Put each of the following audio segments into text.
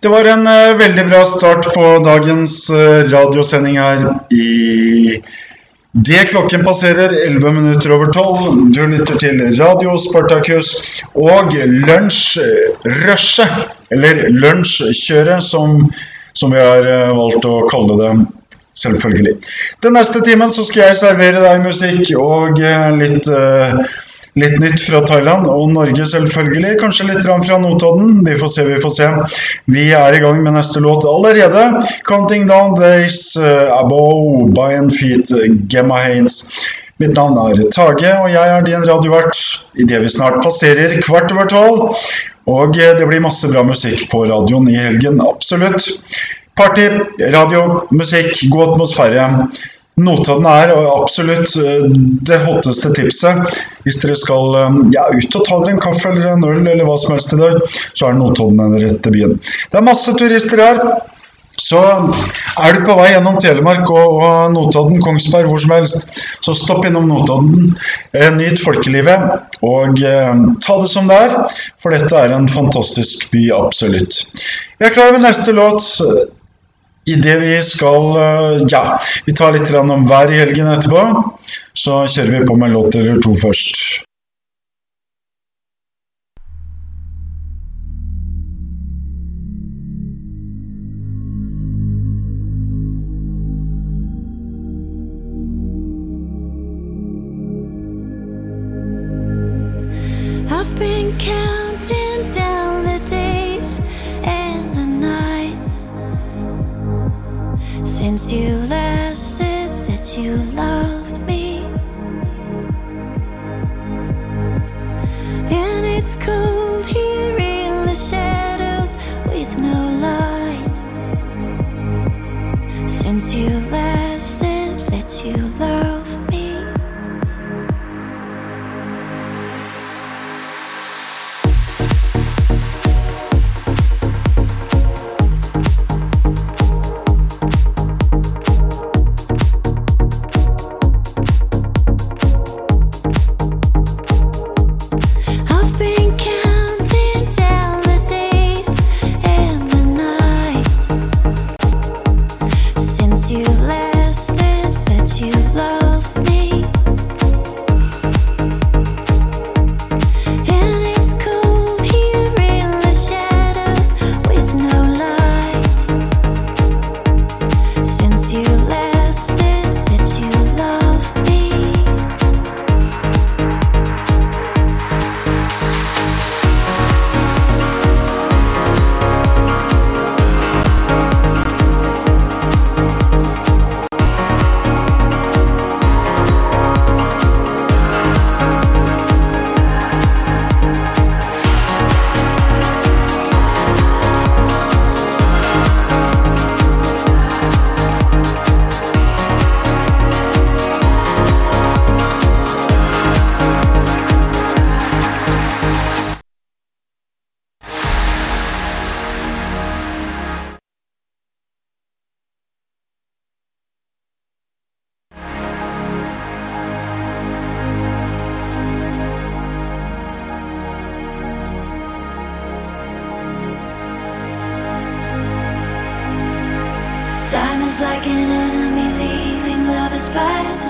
Det var en uh, veldig bra start på dagens uh, radiosending her i det klokken passerer 11 minutter over 12. Du lytter til Radio Spartakus og lunsjrushet, eller lunsjkjøret som, som vi har uh, valgt å kalle det. Selvfølgelig. Den neste timen så skal jeg servere deg musikk og litt Litt nytt fra Thailand og Norge, selvfølgelig. Kanskje litt fra Notodden. Vi får se, vi får se. Vi er i gang med neste låt allerede. 'Counting Down Days uh, Above by and Feet', Gemma Haines. Mitt navn er Tage, og jeg er din radiovert idet vi snart passerer kvart over tolv. Og eh, det blir masse bra musikk på radioen i helgen, absolutt. Party, radio, musikk, god atmosfære. Notodden er absolutt eh, det hotteste tipset. Hvis dere skal eh, ja, ut og ta dere en kaffe eller en øl eller hva som helst i dag, så er Notodden den rette byen. Det er masse turister her. Så er du på vei gjennom Telemark og, og Notodden, Kongsberg, hvor som helst, så stopp innom Notodden. Eh, nyt folkelivet og eh, ta det som det er, for dette er en fantastisk by, absolutt. Jeg er klar med neste låt idet vi skal eh, Ja, vi tar litt om været i helgen etterpå. Så kjører vi på med en låt eller to først.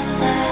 side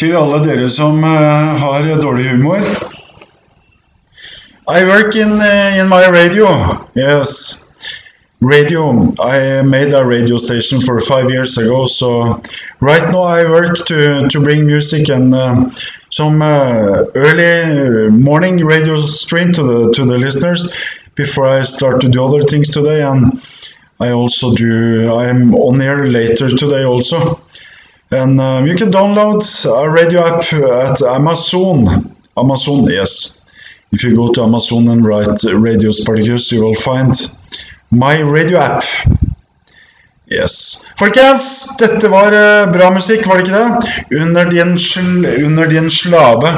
til alle dere som eh, har dårlig humor. I work in, uh, in my radio. Yes. Radio. I made a radio station for five years ago. So right now I work to, to bring music and uh, some uh, early morning radio stream to the to the listeners before I start to do other things today. And I also do. I'm on air later today also. And um, you can download a radio app at Amazon. Amazon, yes. If you go to Amazon and write Radio Spartacus, you will find my radio app. Yes. Folkens, dette var eh, bra musikk, var det ikke det? Under din, sl under din slave.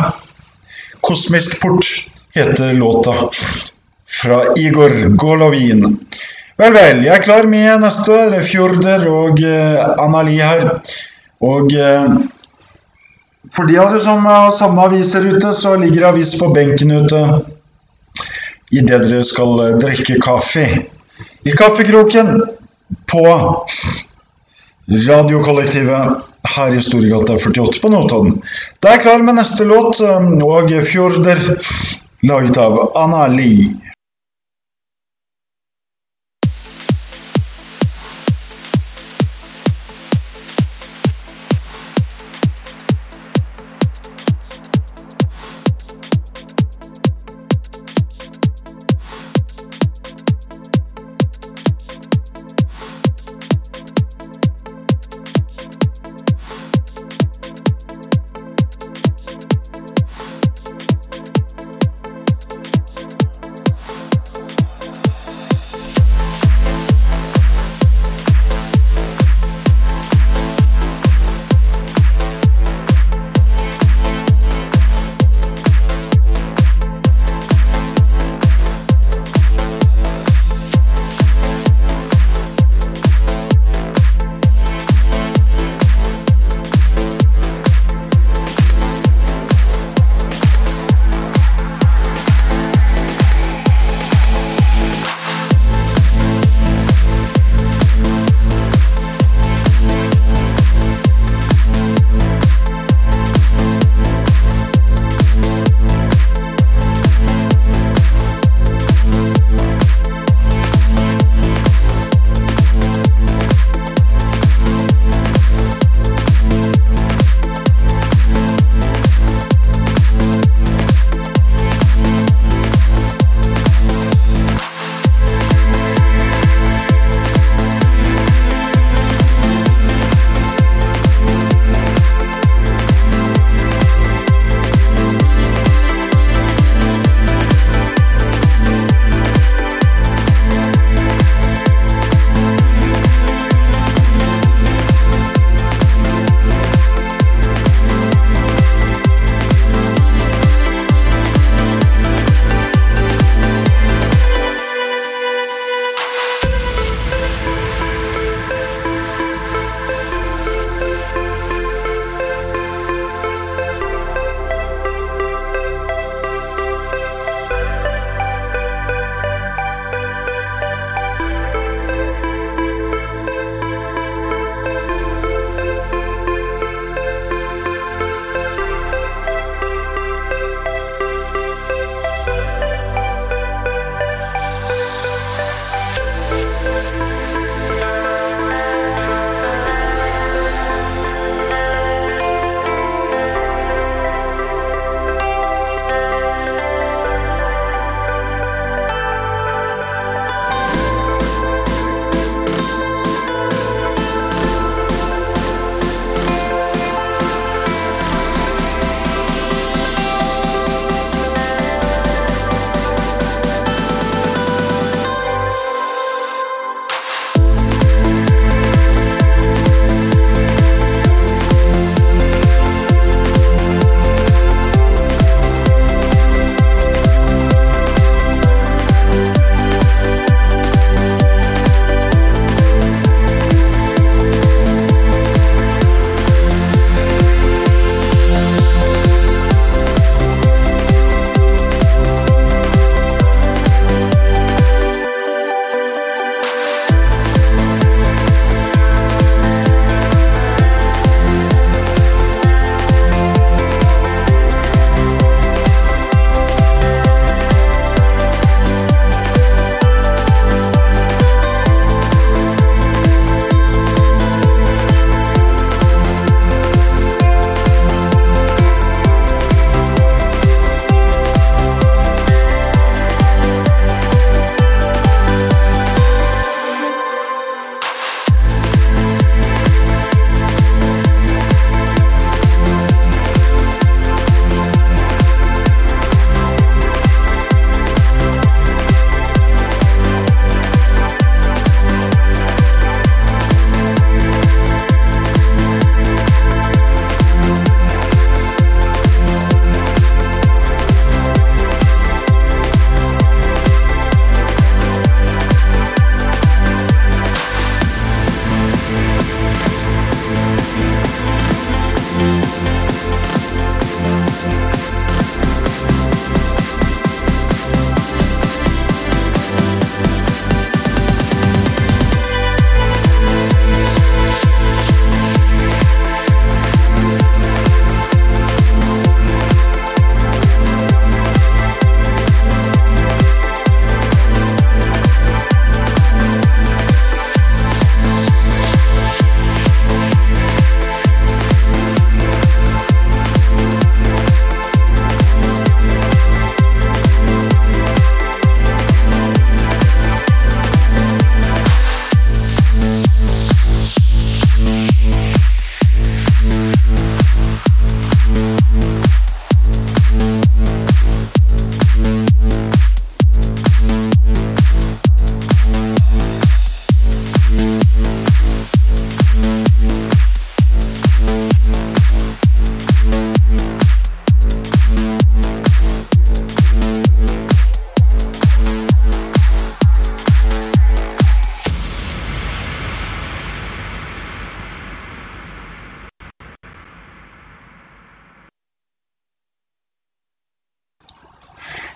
Kosmisk port heter låta. Fra Igor Golovin. Vel, vel. Jeg er klar med neste. Er Fjorder og uh, Anna-Li her. Og uh, for de av dere som har samme aviser ute, så ligger avis på benken ute idet dere skal eh, drikke kaffe. I kaffekroken på Radiokollektivet her i Storgata 48 på Notodden. Da er jeg klar med neste låt, eh, og Fjorder, laget av Anna Lie.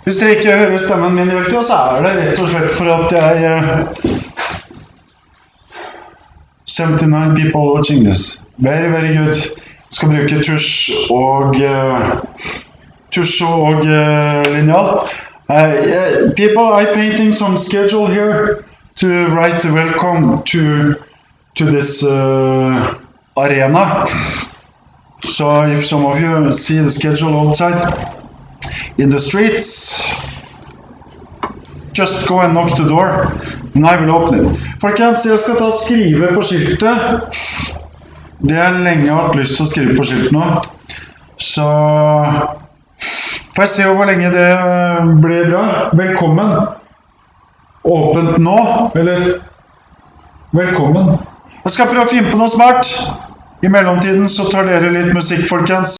Hvis dere ikke hører stemmen min tida, så er det rett og slett for at jeg eh, 79 people watching this. Very, very good. Skal bruke tusj og uh, tusj og uh, linjal. Uh, people, I painting some schedule here to write welcome to to this uh, arena. So if some of you see the schedule outside in the streets, just go and knock the door, and I will open it. Folkens, jeg skal ta skrive på skiltet. Det har jeg lenge hatt lyst til å skrive på skilt nå. Så får jeg se hvor lenge det øh, blir bra. Velkommen. Åpent nå, eller Velkommen. Jeg skal prøve å finne på noe smart. I mellomtiden så tar dere litt musikk, folkens.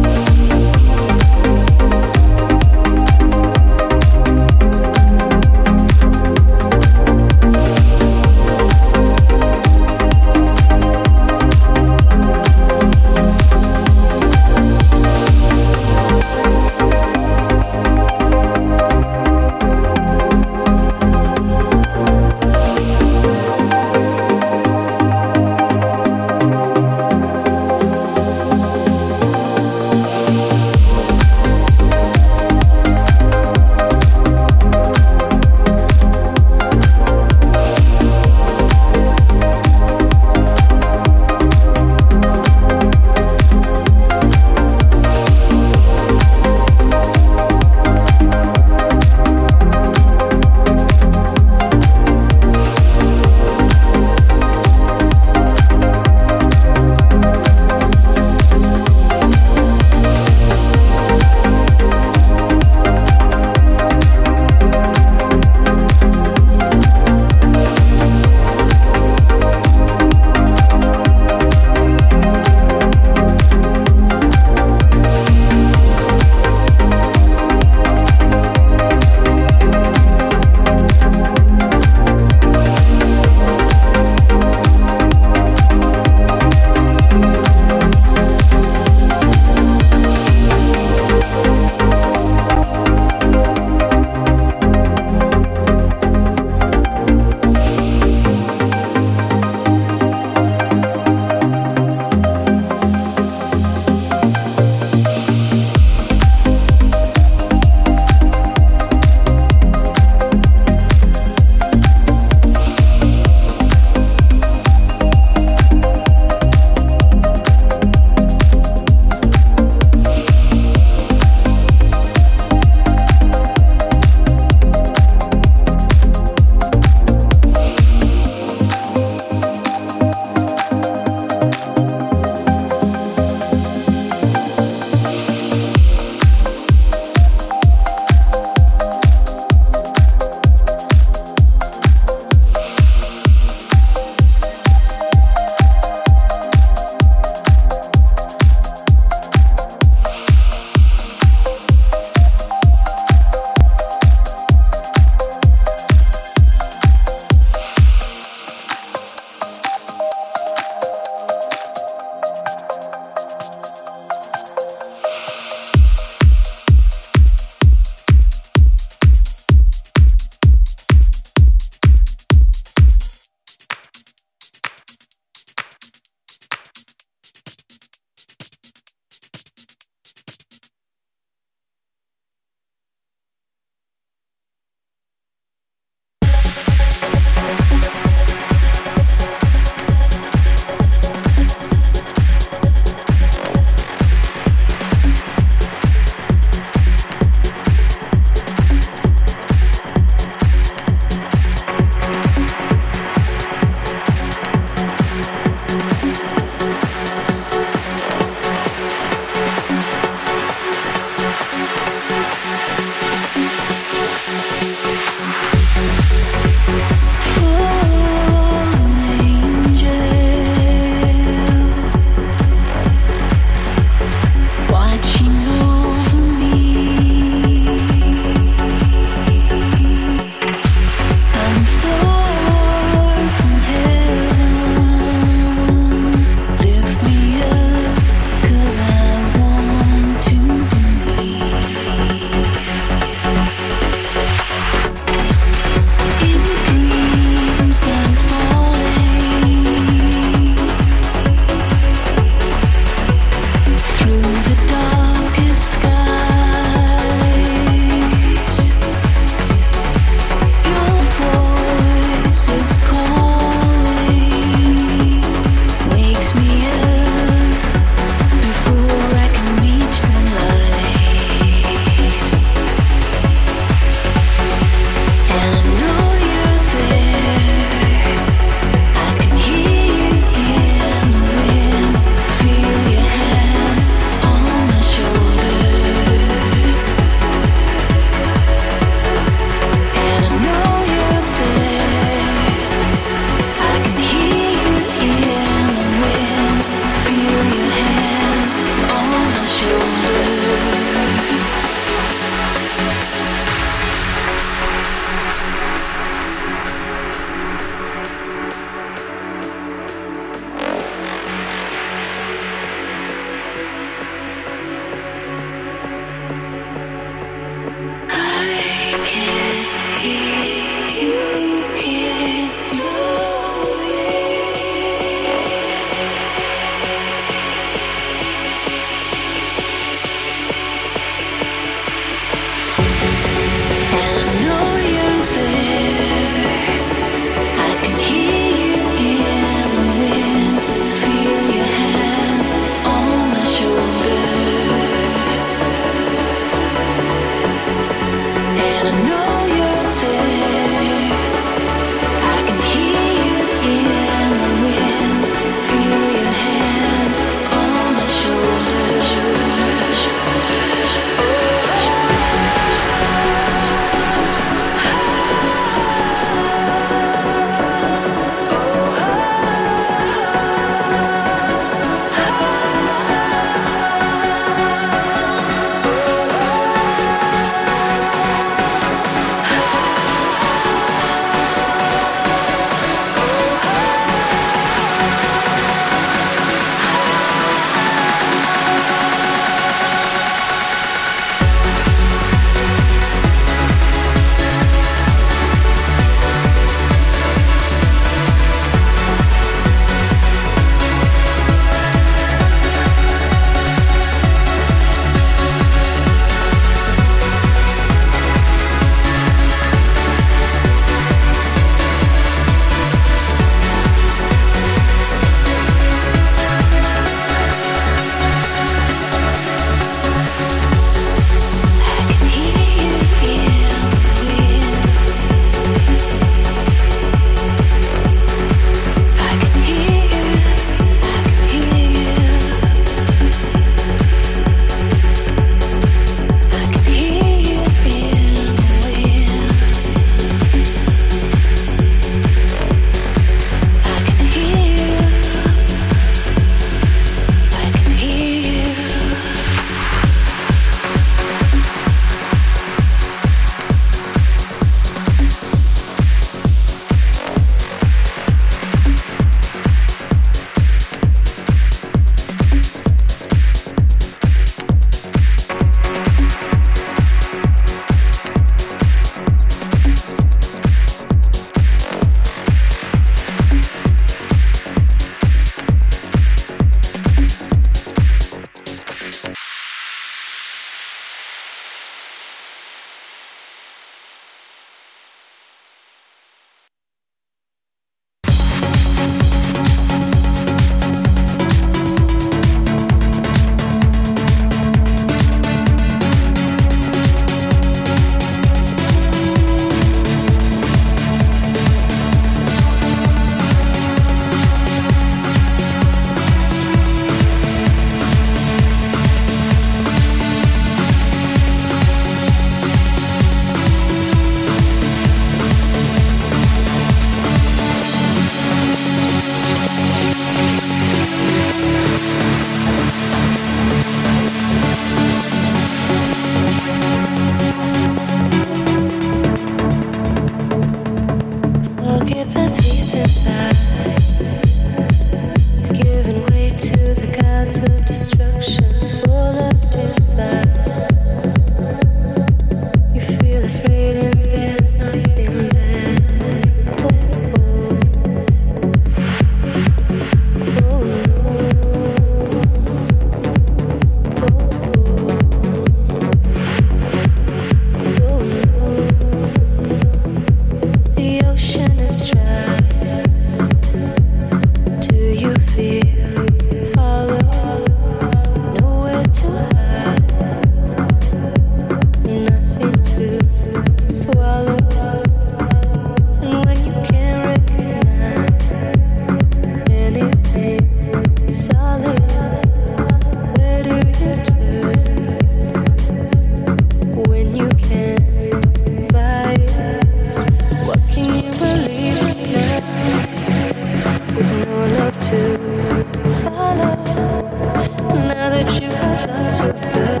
Have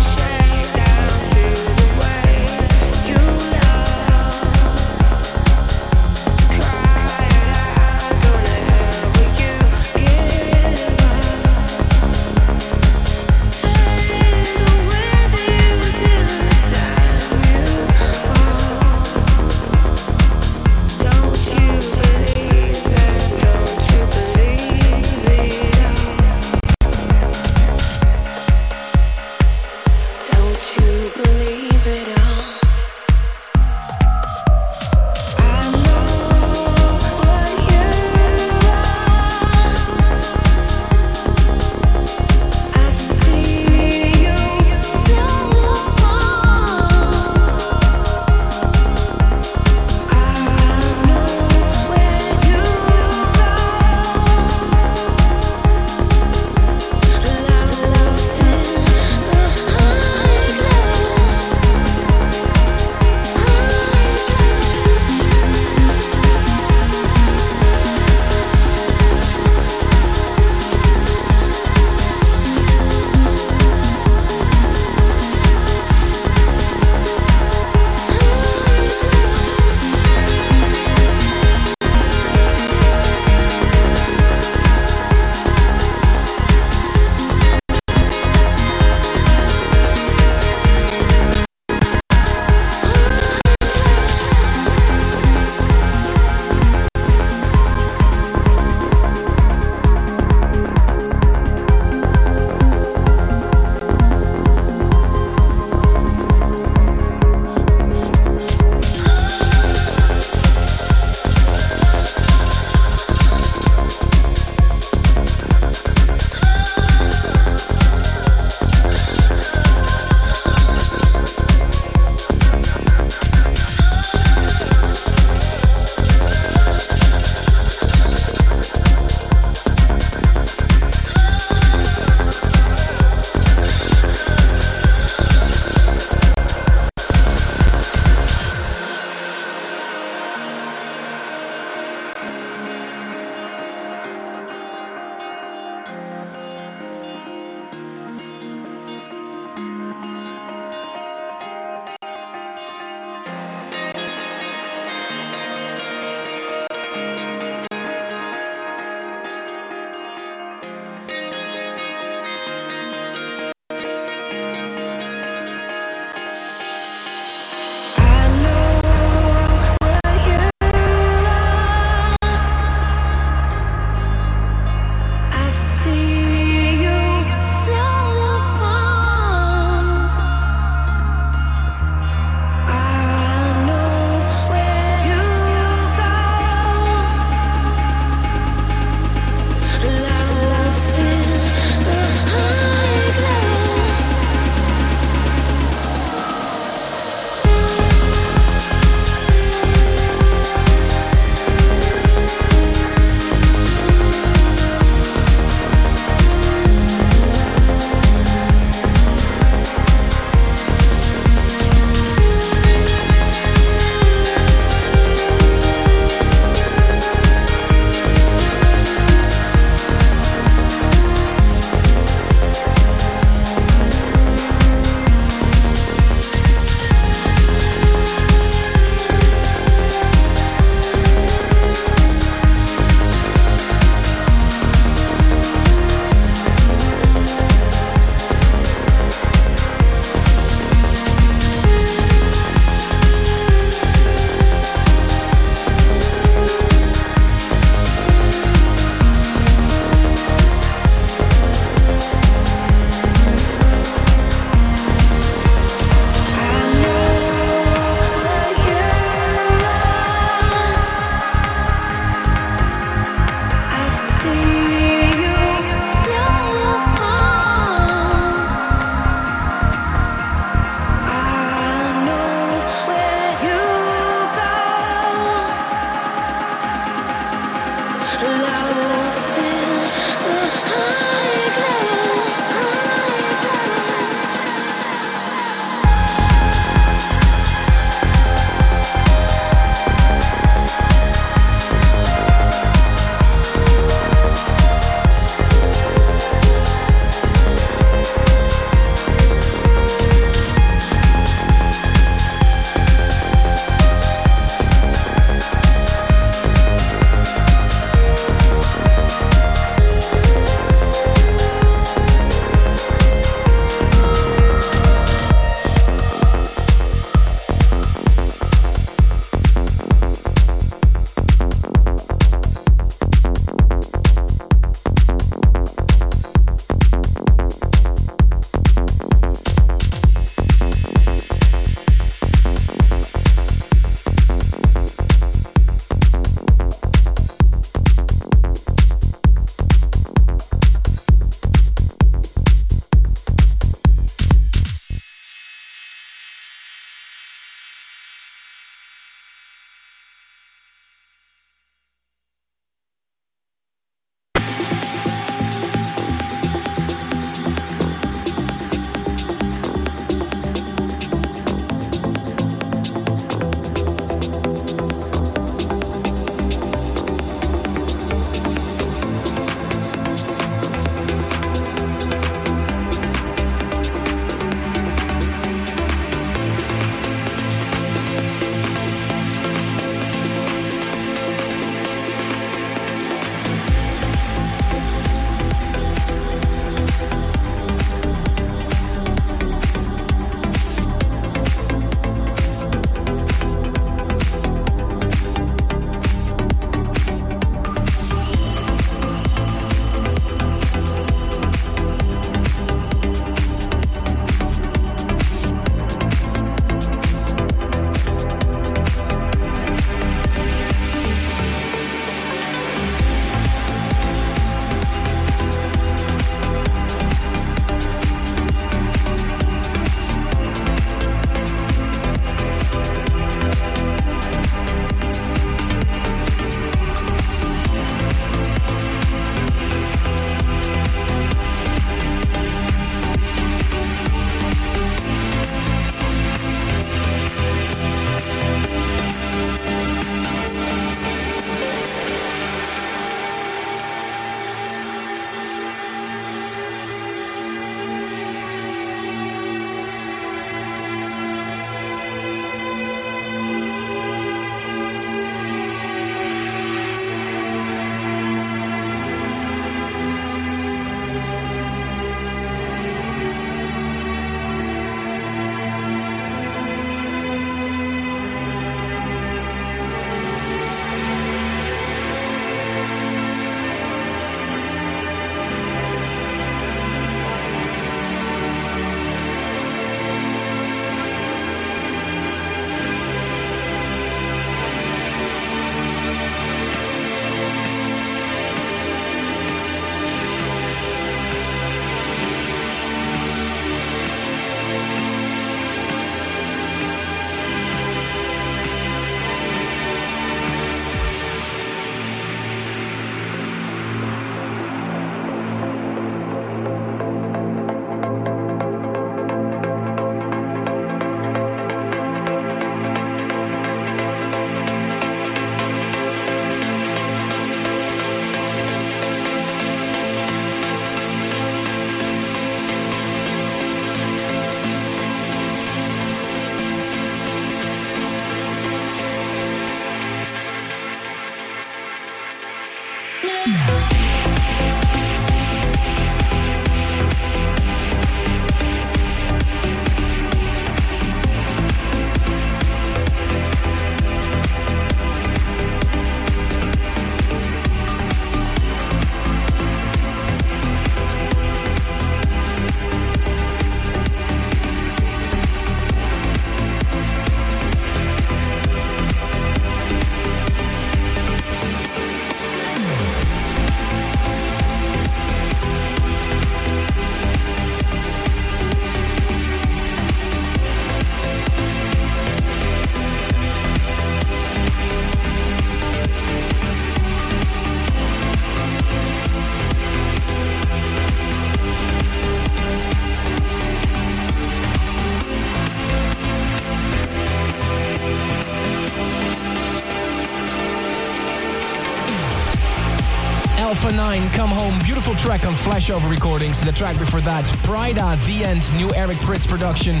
909 Come Home. Beautiful track on Flashover Recordings. The track before that, Pride at the End, new Eric Pritz production.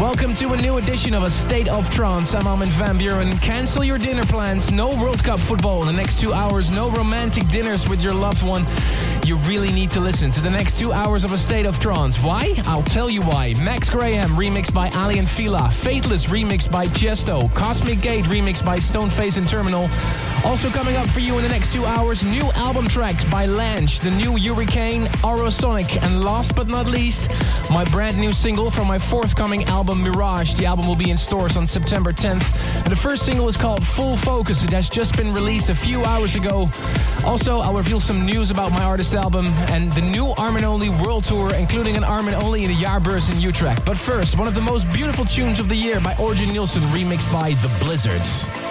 Welcome to a new edition of A State of Trance. I'm Armin van Buren. Cancel your dinner plans. No World Cup football in the next two hours. No romantic dinners with your loved one. You really need to listen to the next two hours of A State of Trance. Why? I'll tell you why. Max Graham remixed by Alien Fila. Faithless remixed by Chesto. Cosmic Gate remixed by Stoneface and Terminal. Also coming up for you in the next two hours, new album tracks by Lange, the new Hurricane, Aurosonic, and last but not least, my brand new single from my forthcoming album Mirage. The album will be in stores on September 10th. And the first single is called Full Focus. It has just been released a few hours ago. Also, I'll reveal some news about my artist album and the new Armin Only World Tour, including an Armin Only in the Jaarbeurs in Utrecht. But first, one of the most beautiful tunes of the year by Origin Nielsen, remixed by The Blizzards.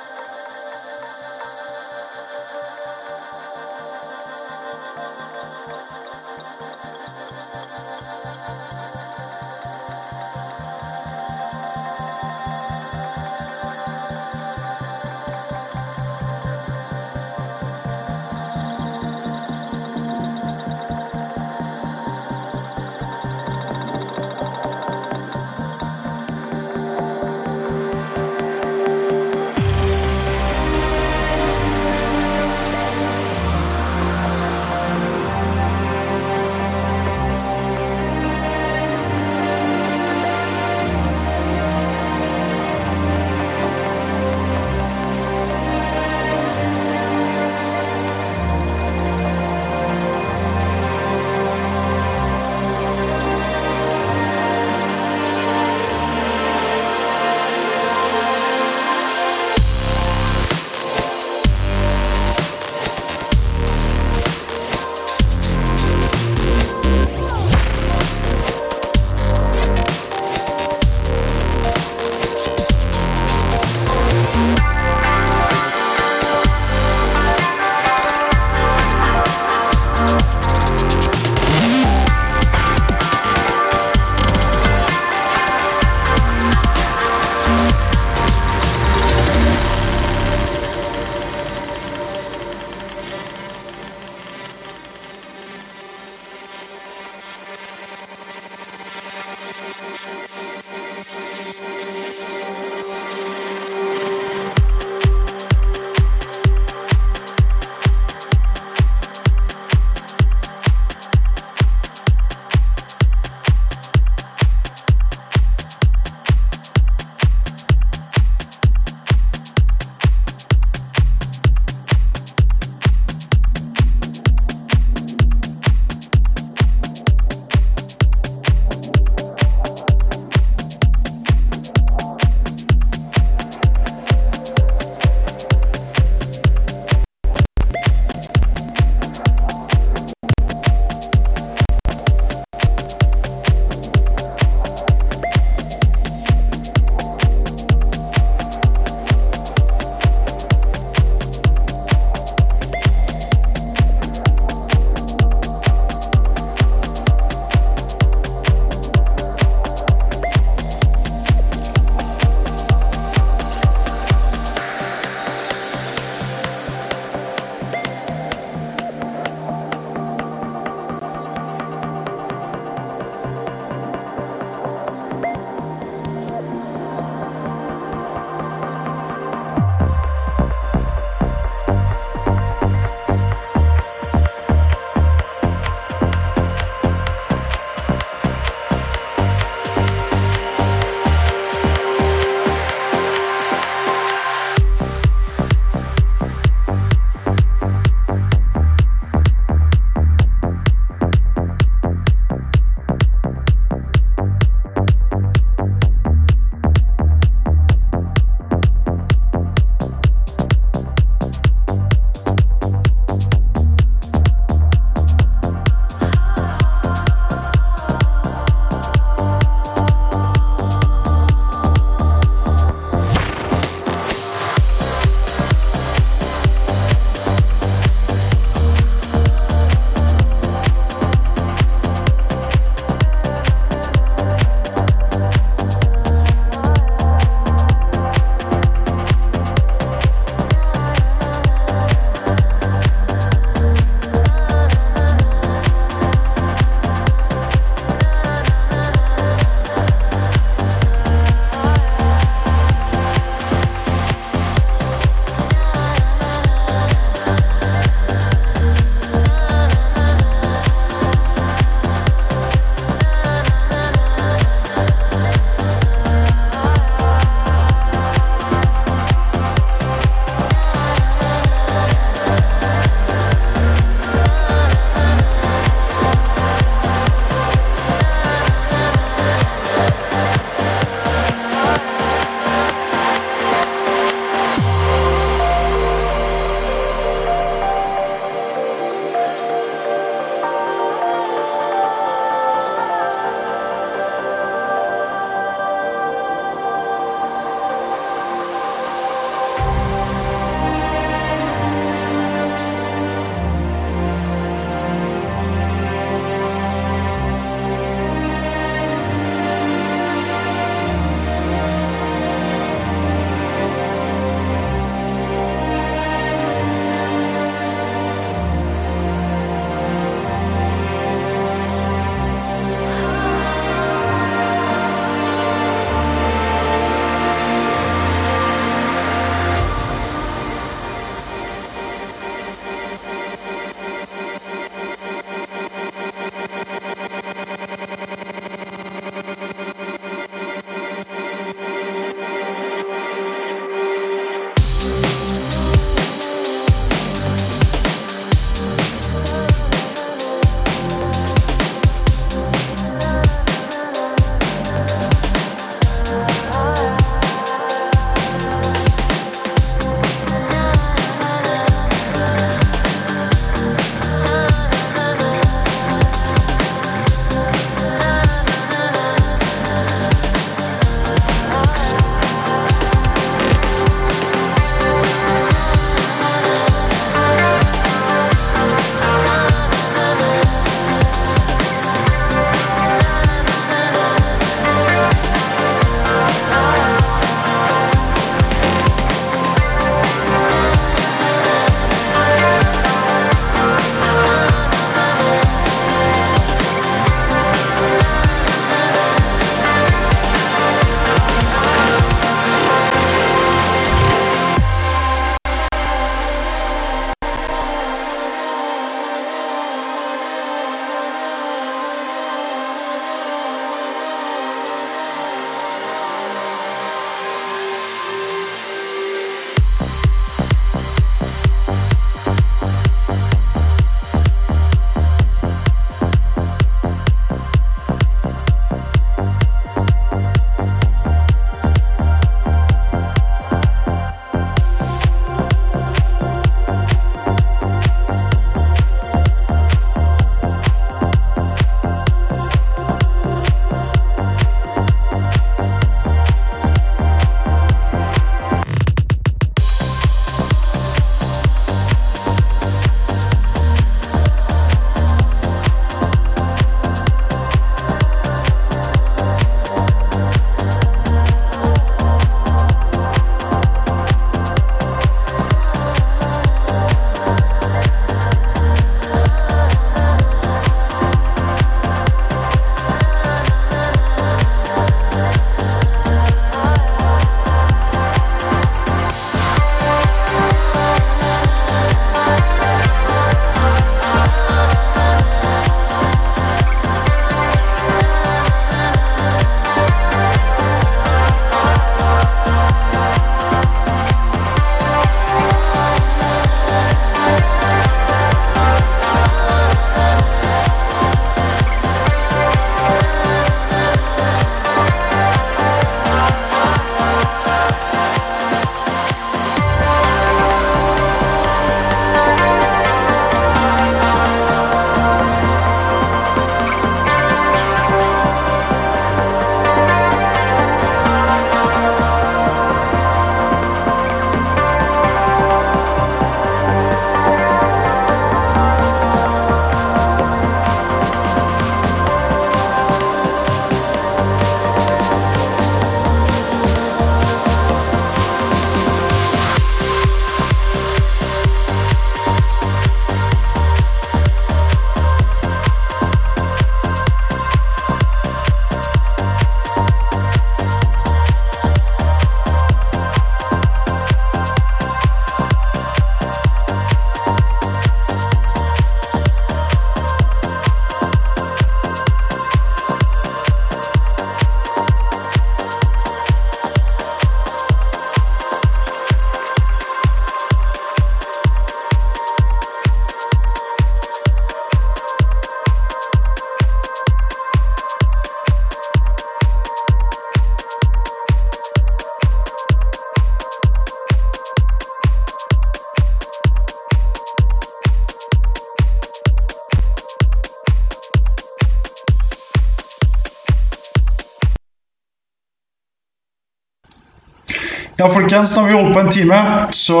Folkens, nå har vi holdt på en time, så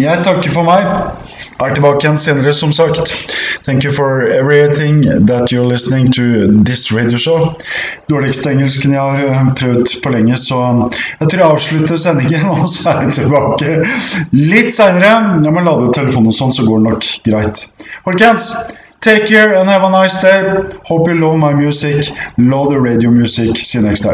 jeg takker for meg. Er tilbake igjen senere, som sagt. Thank you for everything that you're listening to this radio show. Dårligste engelsken jeg har eh, prøvd på lenge, så jeg tror jeg avslutter sendingen, og så er jeg tilbake litt seinere. Jeg må lade telefonen og sånn, så går det nok greit. Folkens, take care and have a nice day. Hope you love my music. Love the radio music. See you next time.